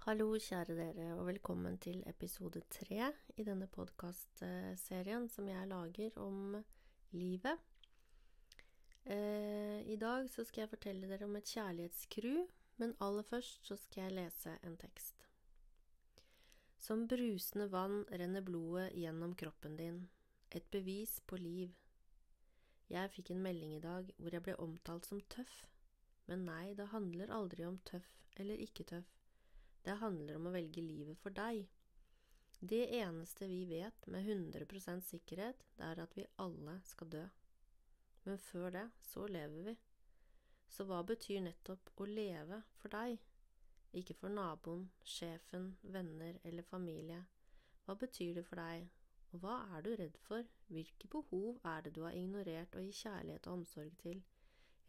Hallo, kjære dere, og velkommen til episode tre i denne podkastserien som jeg lager om livet. Eh, I dag så skal jeg fortelle dere om et kjærlighetscrew, men aller først så skal jeg lese en tekst. Som brusende vann renner blodet gjennom kroppen din, et bevis på liv. Jeg fikk en melding i dag hvor jeg ble omtalt som tøff, men nei, det handler aldri om tøff eller ikke tøff. Det handler om å velge livet for deg. Det eneste vi vet med 100 sikkerhet, det er at vi alle skal dø. Men før det, så lever vi. Så hva betyr nettopp å leve for deg? Ikke for naboen, sjefen, venner eller familie. Hva betyr det for deg, og hva er du redd for? Hvilke behov er det du har ignorert å gi kjærlighet og omsorg til?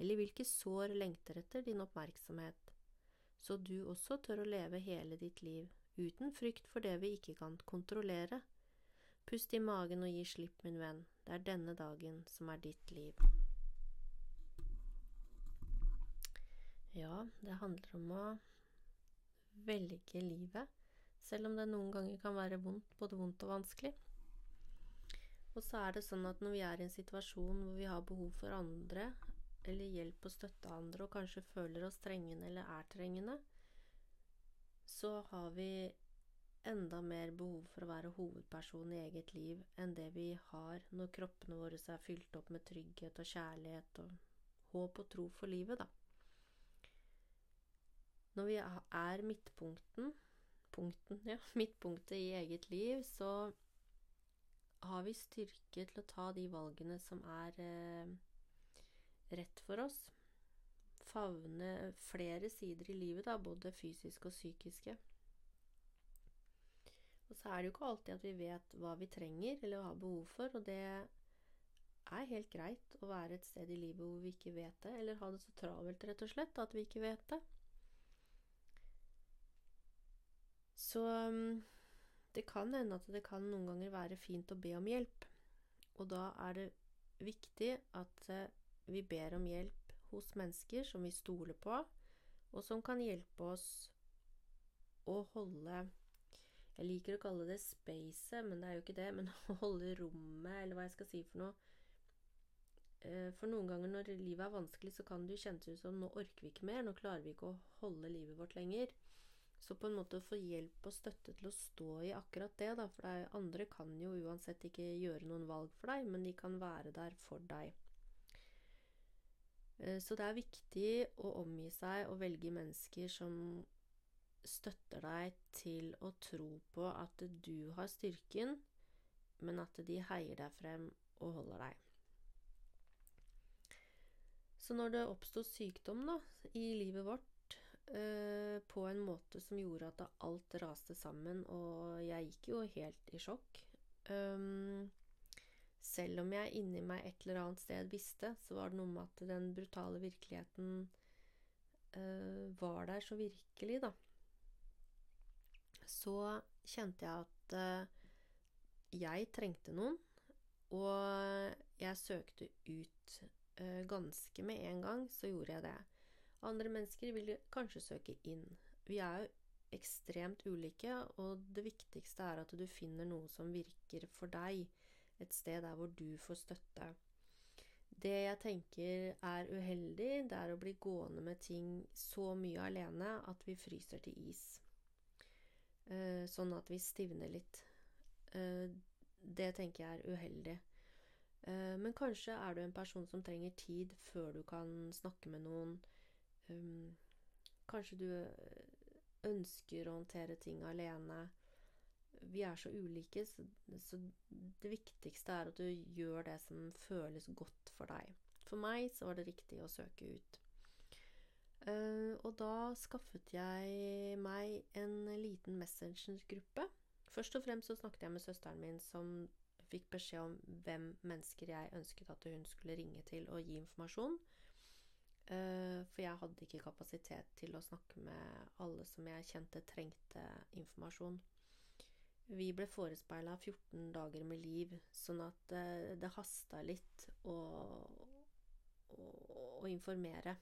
Eller hvilke sår lengter etter din oppmerksomhet? Så du også tør å leve hele ditt liv uten frykt for det vi ikke kan kontrollere. Pust i magen og gi slipp, min venn, det er denne dagen som er ditt liv. Ja, det handler om å velge livet, selv om det noen ganger kan være vondt, både vondt og vanskelig. Og så er det sånn at når vi er i en situasjon hvor vi har behov for andre, eller hjelp og støtte andre, og kanskje føler oss trengende eller er trengende, så har vi enda mer behov for å være hovedperson i eget liv enn det vi har når kroppene våre er fylt opp med trygghet og kjærlighet og håp og tro for livet, da. Når vi er midtpunkten, punkten, ja, midtpunktet i eget liv, så har vi styrke til å ta de valgene som er eh, rett for oss. Favne flere sider i livet, da, både fysiske og psykiske. Og så er det jo ikke alltid at vi vet hva vi trenger eller har behov for, og det er helt greit å være et sted i livet hvor vi ikke vet det, eller ha det så travelt, rett og slett, at vi ikke vet det. Så mm, det kan hende at det kan noen ganger være fint å be om hjelp, og da er det viktig at eh, vi ber om hjelp hos mennesker som vi stoler på, og som kan hjelpe oss å holde Jeg liker å kalle det spacet, men det er jo ikke det. Men å holde rommet, eller hva jeg skal si for noe. Eh, for noen ganger når livet er vanskelig, så kan det jo kjennes ut som nå orker vi ikke mer. Nå klarer vi ikke å holde livet vårt lenger. Så på en måte å få hjelp og støtte til å stå i akkurat det, da. For det andre kan jo uansett ikke gjøre noen valg for deg, men de kan være der for deg. Eh, så det er viktig å omgi seg og velge mennesker som støtter deg til å tro på at du har styrken, men at de heier deg frem og holder deg. Så når det oppsto sykdom da, i livet vårt eh, på en måte som gjorde at alt raste sammen, og jeg gikk jo helt i sjokk um, selv om jeg inni meg et eller annet sted visste, så var det noe med at den brutale virkeligheten uh, var der så virkelig, da. Så kjente jeg at uh, jeg trengte noen, og jeg søkte ut uh, ganske med en gang, så gjorde jeg det. Andre mennesker vil kanskje søke inn. Vi er jo ekstremt ulike, og det viktigste er at du finner noe som virker for deg et sted der hvor du får støtte. Det jeg tenker er uheldig, det er å bli gående med ting så mye alene at vi fryser til is. Eh, sånn at vi stivner litt. Eh, det tenker jeg er uheldig. Eh, men kanskje er du en person som trenger tid før du kan snakke med noen. Kanskje du ønsker å håndtere ting alene vi er så ulike, så, så, det viktigste er at du gjør det som føles godt for deg. For meg så var det riktig å søke ut. Uh, og da skaffet jeg meg en liten Messenger-gruppe. Først og fremst så snakket jeg med søsteren min, som fikk beskjed om hvem mennesker jeg ønsket at hun skulle ringe til og gi informasjon. Uh, for jeg hadde ikke kapasitet til å snakke med alle som jeg kjente trengte informasjon. Vi ble forespeila 14 dager med liv, sånn at det, det hasta litt å, å, å, informere.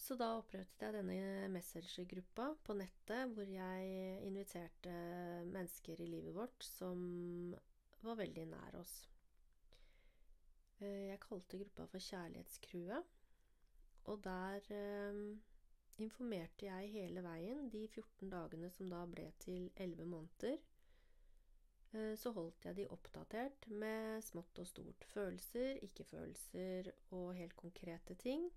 Så da opprettet jeg denne Messenger-gruppa på nettet, hvor jeg inviterte mennesker i livet vårt som var veldig nær oss. Eh, jeg kalte gruppa for Kjærlighetscrewet, og der eh, informerte jeg hele veien de 14 dagene som da ble til 11 måneder. Eh, så holdt jeg de oppdatert med smått og stort. Følelser, ikke-følelser og helt konkrete ting.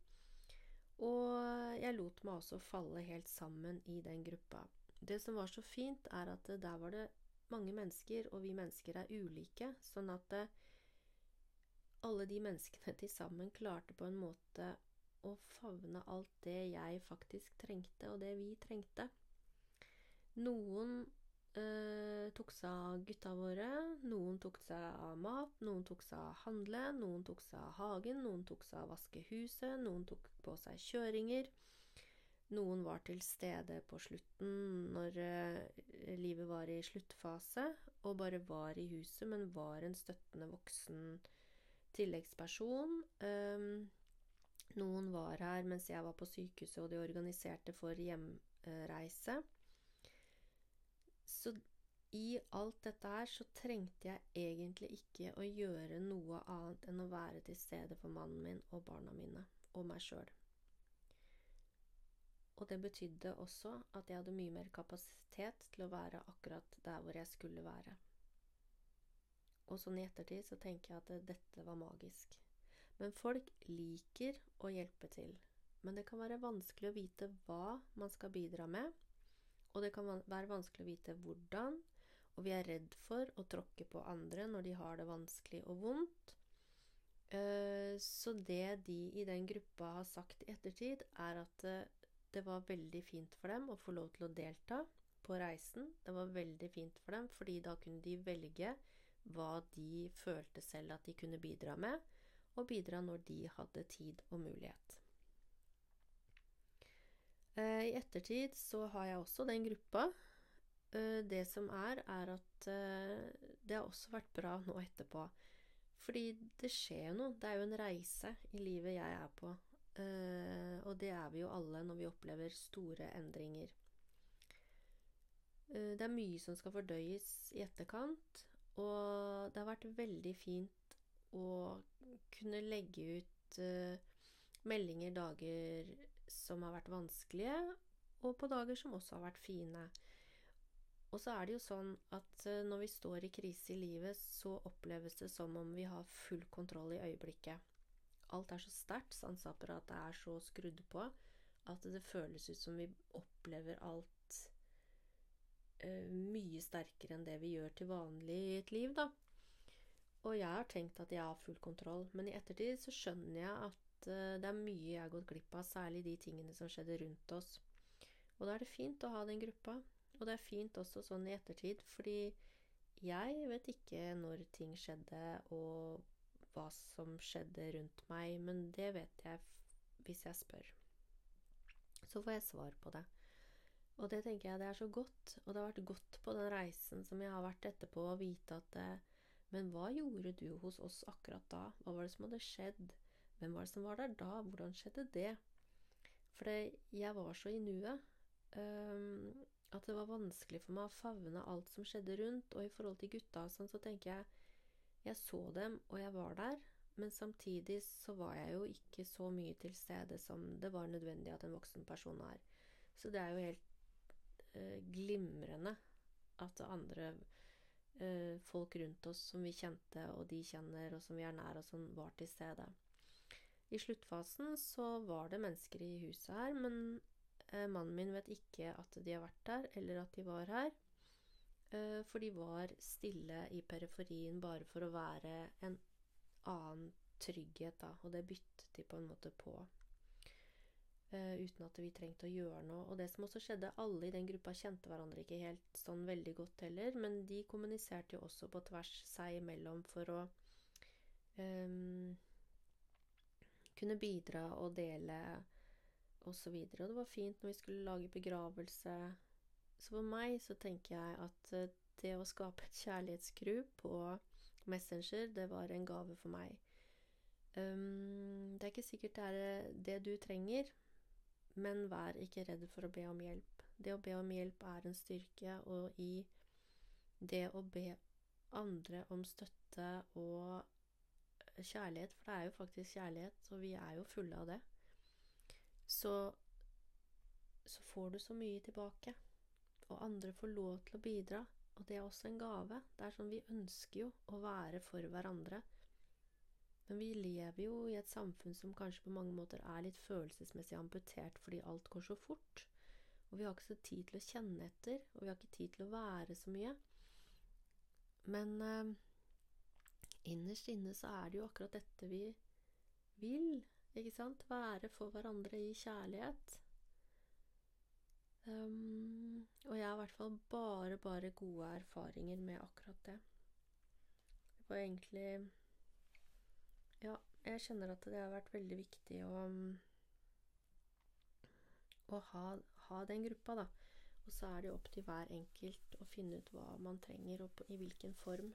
Og jeg lot meg også falle helt sammen i den gruppa. Det som var så fint, er at der var det mange mennesker, og vi mennesker er ulike, sånn at eh, alle de menneskene til sammen klarte på en måte å favne alt det jeg faktisk trengte, og det vi trengte. Noen eh, tok seg av gutta våre, noen tok seg av mat, noen tok seg av handle, noen tok seg av hagen, noen tok seg av vaske huset, noen tok på seg kjøringer. Noen var til stede på slutten når eh, livet var i sluttfase, og bare var i huset, men var en støttende voksen tilleggsperson. Um, noen var her mens jeg var på sykehuset, og de organiserte for hjemreise. Så i alt dette her så trengte jeg egentlig ikke å gjøre noe annet enn å være til stede for mannen min og barna mine og meg sjøl. Og det betydde også at jeg hadde mye mer kapasitet til å være akkurat der hvor jeg skulle være. Og sånn i ettertid så tenker jeg at dette var magisk. Men folk liker å hjelpe til. Men det kan være vanskelig å vite hva man skal bidra med, og det kan være vanskelig å vite hvordan, og vi er redd for å tråkke på andre når de har det vanskelig og vondt. Eh, så det de i den gruppa har sagt i ettertid, er at eh, det var veldig fint for dem å få lov til å delta på reisen. Det var veldig fint for dem, fordi da kunne de velge hva de følte selv at de kunne bidra med, og bidra når de hadde tid og mulighet. Eh, I ettertid så har jeg også den gruppa. Det som er, er at det har også vært bra nå etterpå fordi det skjer jo noe. Det er jo en reise i livet jeg er på. Og det er vi jo alle når vi opplever store endringer. Det er mye som skal fordøyes i etterkant, og det har vært veldig fint å kunne legge ut uh, meldinger dager som har vært vanskelige, og på dager som også har vært fine. Og så er det jo sånn at uh, når vi står i krise i livet, så oppleves det som om vi har full kontroll i øyeblikket. Alt er så sterkt, sanseapparatet er så skrudd på, at det føles ut som vi opplever alt uh, mye sterkere enn det vi gjør til vanlig i et liv, da. Og jeg har tenkt at jeg har full kontroll, men i ettertid så skjønner jeg at uh, det er mye jeg har gått glipp av, særlig de tingene som skjedde rundt oss. Og da er det fint å ha den gruppa. Og det er fint også sånn i ettertid, fordi jeg vet ikke når ting skjedde, og hva som skjedde rundt meg, men det vet jeg hvis jeg spør. Så får jeg svar på det. Og det tenker jeg det er så godt, og det har vært godt på den reisen som jeg har vært etterpå, å vite at det, Men hva gjorde du hos oss akkurat da? Hva var det som hadde skjedd? Hvem var det som var der da? Hvordan skjedde det? For jeg var så i nuet. Um, at det var vanskelig for meg å favne alt som skjedde rundt. Og i forhold til gutta sånn, så tenker jeg Jeg så dem, og jeg var der. Men samtidig så var jeg jo ikke så mye til stede som det var nødvendig at en voksen person er. Så det er jo helt uh, glimrende at andre eh, folk rundt oss som vi kjente, og de kjenner, og som vi er nær, og som var til stede. I sluttfasen så var det mennesker i huset her, men Eh, mannen min vet ikke at de har vært der, eller at de var her. Eh, for de var stille i periferien bare for å være en annen trygghet, da. Og det byttet de på en måte på. Uh, uten at vi trengte å gjøre noe. Og det som også skjedde, alle i den gruppa kjente hverandre ikke helt sånn veldig godt heller, men de kommuniserte jo også på tvers seg imellom for å um, kunne bidra og dele osv. Og, og det var fint når vi skulle lage begravelse. Så for meg så tenker jeg at eh, det å skape et kjærlighetsskru på Messenger, det var en gave for meg. Um, det er ikke sikkert det er det du trenger, men vær ikke redd for å be om hjelp. Det å be om hjelp er en styrke, og i det å be andre om støtte og kjærlighet, for det er jo faktisk kjærlighet, og vi er jo fulle av det, så, så får du så mye tilbake. Og andre får lov til å bidra, og det er også en gave. Det er sånn vi ønsker jo å være for hverandre. Men vi lever jo i et samfunn som kanskje på mange måter er litt følelsesmessig amputert fordi alt går så fort. Og vi har ikke så tid til å kjenne etter, og vi har ikke tid til å være så mye. Men eh, innerst inne så er det jo akkurat dette vi vil, ikke sant? Være for hverandre i kjærlighet. Um, og jeg har i hvert fall bare, bare gode erfaringer med akkurat det. Det var egentlig jeg kjenner at det har vært veldig viktig å, å ha, ha, den gruppa, da. Og så er det opp til hver enkelt å finne ut hva man trenger, og i hvilken form.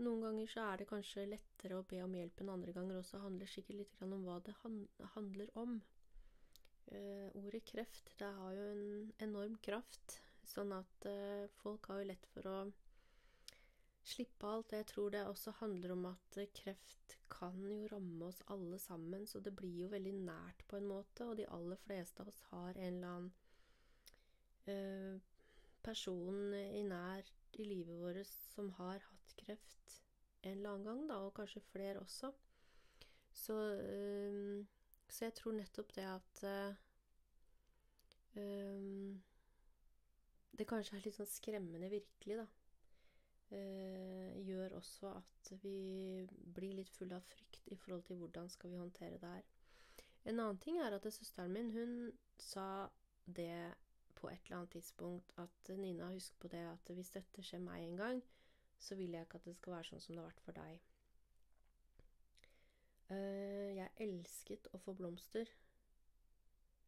Noen ganger så er det kanskje lettere å be om hjelp enn andre ganger også. Det handler sikkert litt om hva det handler om. Uh, ordet kreft, det har jo en enorm kraft, sånn at uh, folk har jo lett for å slippe alt. Jeg tror det også handler om at kreft kan jo ramme oss alle sammen, så det blir jo veldig nært på en måte, og de aller fleste av oss har en eller annen person i nær i livet vårt som har hatt kreft en eller annen gang, da, og kanskje flere også. Så så jeg tror nettopp det at um, Det kanskje er litt sånn skremmende virkelig, da. Uh, gjør også at vi blir litt fulle av frykt i forhold til hvordan skal vi håndtere det her. En annen ting er at søsteren min, hun sa det på et eller annet tidspunkt at Nina, husk på det at hvis dette skjer meg en gang, så vil jeg ikke at det skal være sånn som det har vært for deg. Uh, jeg elsket å få blomster.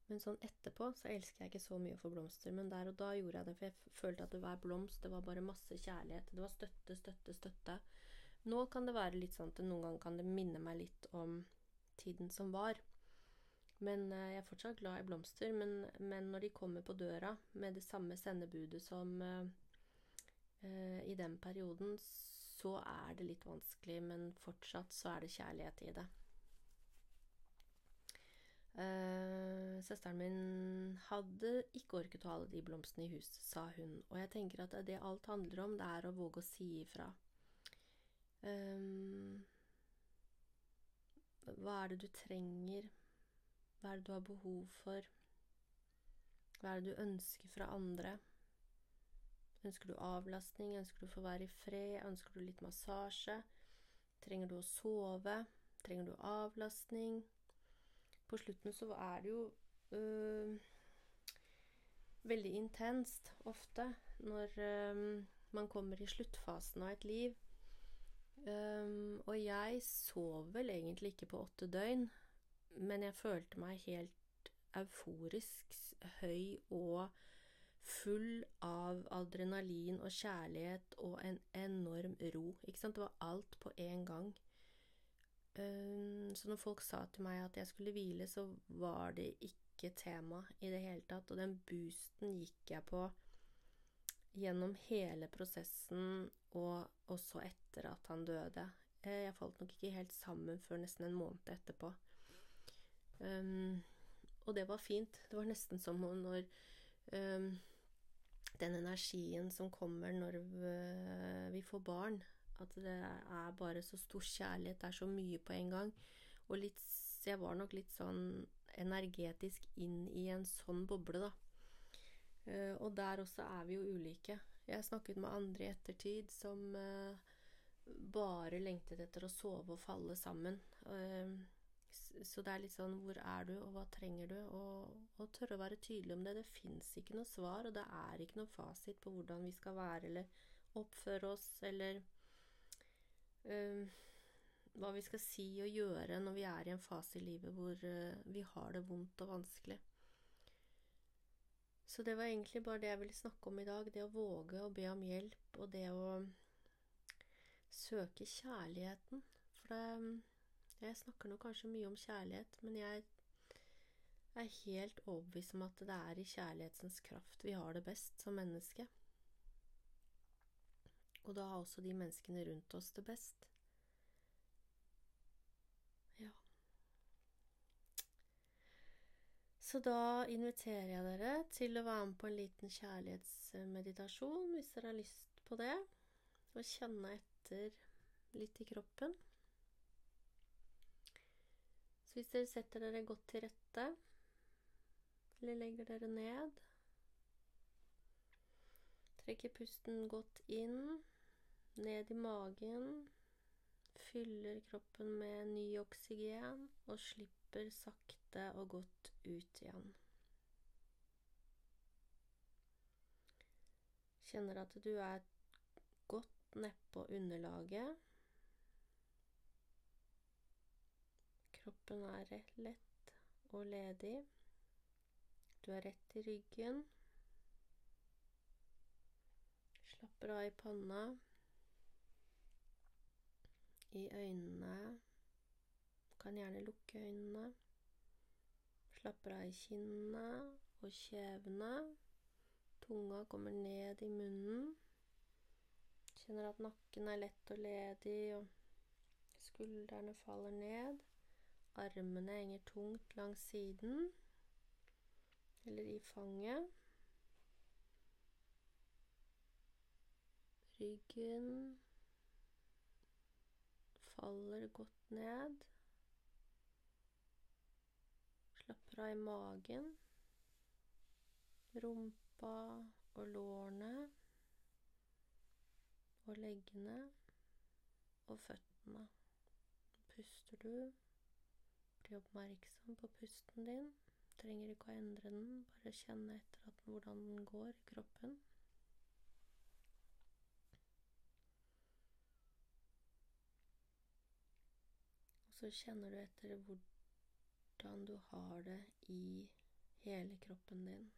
Men sånn etterpå så elsker jeg ikke så mye å få blomster. Men der og da gjorde jeg det, for jeg følte at hver blomst det var bare masse kjærlighet. Det var støtte, støtte, støtte. Nå kan det være litt sånn at noen ganger kan det minne meg litt om tiden som var. Men uh, jeg er fortsatt glad i blomster. Men, men, når de kommer på døra med det samme sendebudet som uh, i den perioden, så er det litt vanskelig, men fortsatt så er det kjærlighet i det. Uh, søsteren min hadde ikke orket å ha alle de blomstene i hus, sa hun, og jeg tenker at det alt handler om, det er å våge å si ifra. Um, hva er det du trenger? Hva er det du har behov for? Hva er det du ønsker fra andre? Ønsker du avlastning? Ønsker du å få være i fred? Ønsker du litt massasje? Trenger du å sove? Trenger du avlastning? På slutten så er det jo øh, veldig intenst ofte når øh, man kommer i sluttfasen av et liv. Um, og jeg sov vel egentlig ikke på åtte døgn, men jeg følte meg helt euforisk høy og full av adrenalin og kjærlighet og en enorm ro. Ikke sant? Det var alt på én gang. Um, så når folk sa til meg at jeg skulle hvile, så var det ikke tema i det hele tatt. Og den boosten gikk jeg på gjennom hele prosessen, og også etter at han døde. Eh, jeg falt nok ikke helt sammen før nesten en måned etterpå. Um, og det var fint. Det var nesten som når um, den energien som kommer når vi får barn. At det er bare så stor kjærlighet, det er så mye på en gang. Og litt Jeg var nok litt sånn energetisk inn i en sånn boble, da. Uh, og der også er vi jo ulike. Jeg snakket med andre i ettertid som uh, bare lengtet etter å sove og falle sammen. Uh, så det er litt sånn Hvor er du, og hva trenger du? Og, og tørre å være tydelig om det. Det fins ikke noe svar, og det er ikke noe fasit på hvordan vi skal være eller oppføre oss, eller um, hva vi skal si og gjøre når vi er i en fase i livet hvor uh, vi har det vondt og vanskelig. Så det var egentlig bare det jeg ville snakke om i dag. Det å våge å be om hjelp, og det å søke kjærligheten. For det jeg snakker nå kanskje mye om kjærlighet, men jeg er helt overbevist om at det er i kjærlighetens kraft vi har det best som menneske. Og da har også de menneskene rundt oss det best. Så da inviterer jeg dere til å være med på en liten kjærlighetsmeditasjon hvis dere har lyst på det, og kjenne etter litt i kroppen. Så hvis dere setter dere godt til rette, eller legger dere ned Trekker pusten godt inn, ned i magen. Fyller kroppen med ny oksygen og slipper sakte og godt ut igjen. Kjenner at du er godt nedpå underlaget. Kroppen er lett og ledig. Du er rett i ryggen. Slapper av i panna, i øynene. Kan gjerne lukke øynene. Slapper av i kinnene og kjevene. Tunga kommer ned i munnen. Kjenner at nakken er lett og ledig, og skuldrene faller ned. Armene henger tungt langs siden eller i fanget. Ryggen faller godt ned. Av i magen, rumpa og lårene og leggene og føttene. Puster du, bli oppmerksom på pusten din. Trenger ikke å endre den, bare kjenne etter at, hvordan den går i kroppen. Så kjenner du etter hvordan du har det i hele kroppen din.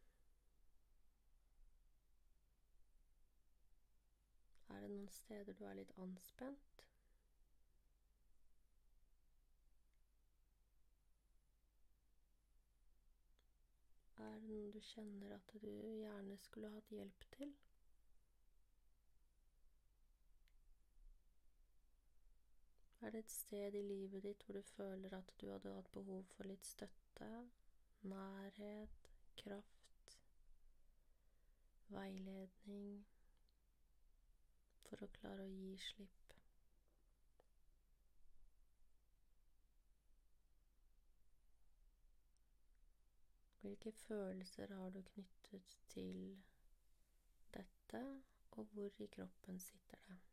Er det noen steder du er litt anspent? Er det noe du kjenner at du gjerne skulle hatt hjelp til? Er det et sted i livet ditt hvor du føler at du hadde hatt behov for litt støtte, nærhet, kraft, veiledning for å klare å gi slipp? Hvilke følelser har du knyttet til dette, og hvor i kroppen sitter det?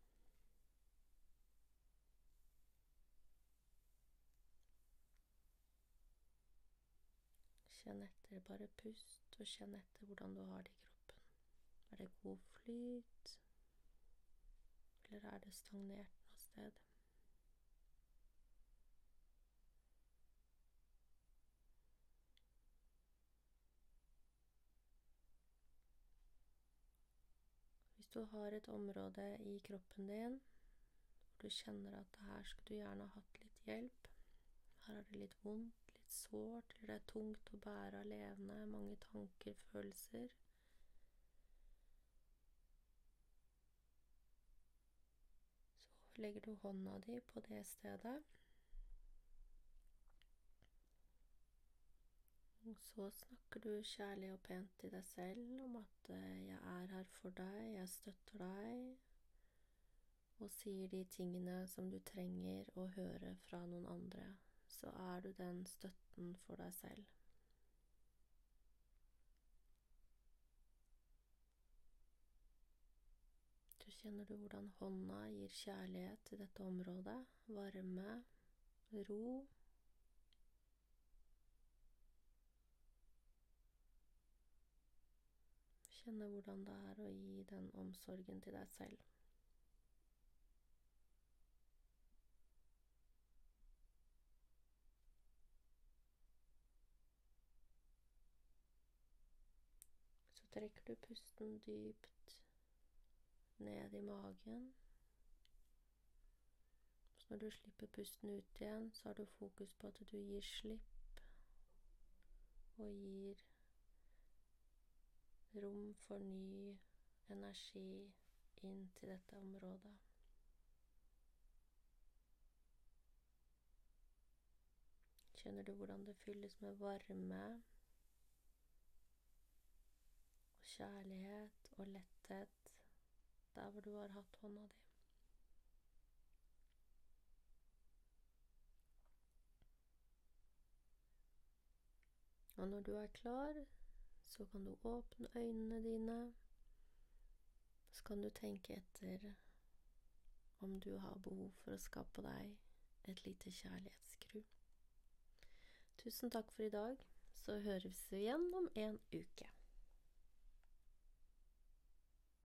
Kjenn etter, bare pust, og kjenn etter hvordan du har det i kroppen. Er det god flyt, eller er det stagnert noe sted? Hvis du har et område i kroppen din hvor du kjenner at her skulle du gjerne hatt litt hjelp, her er det litt vondt, sårt, eller det er tungt å bære alene, mange tanker, følelser Så legger du hånda di på det stedet. Og så snakker du kjærlig og pent til deg selv om at eh, 'jeg er her for deg, jeg støtter deg', og sier de tingene som du trenger å høre fra noen andre, så er du den støtten for deg selv. Du kjenner du hvordan hånda gir kjærlighet til dette området, varme, ro Kjenne hvordan det er å gi den omsorgen til deg selv. Trekker du pusten dypt ned i magen. Så når du slipper pusten ut igjen, så har du fokus på at du gir slipp og gir rom for ny energi inn til dette området. Kjenner du hvordan det fylles med varme kjærlighet og letthet der hvor du har hatt hånda di? Og når du er klar, så kan du åpne øynene dine. Så kan du tenke etter om du har behov for å skape deg et lite kjærlighetsskru. Tusen takk for i dag, så høres vi igjen om en uke.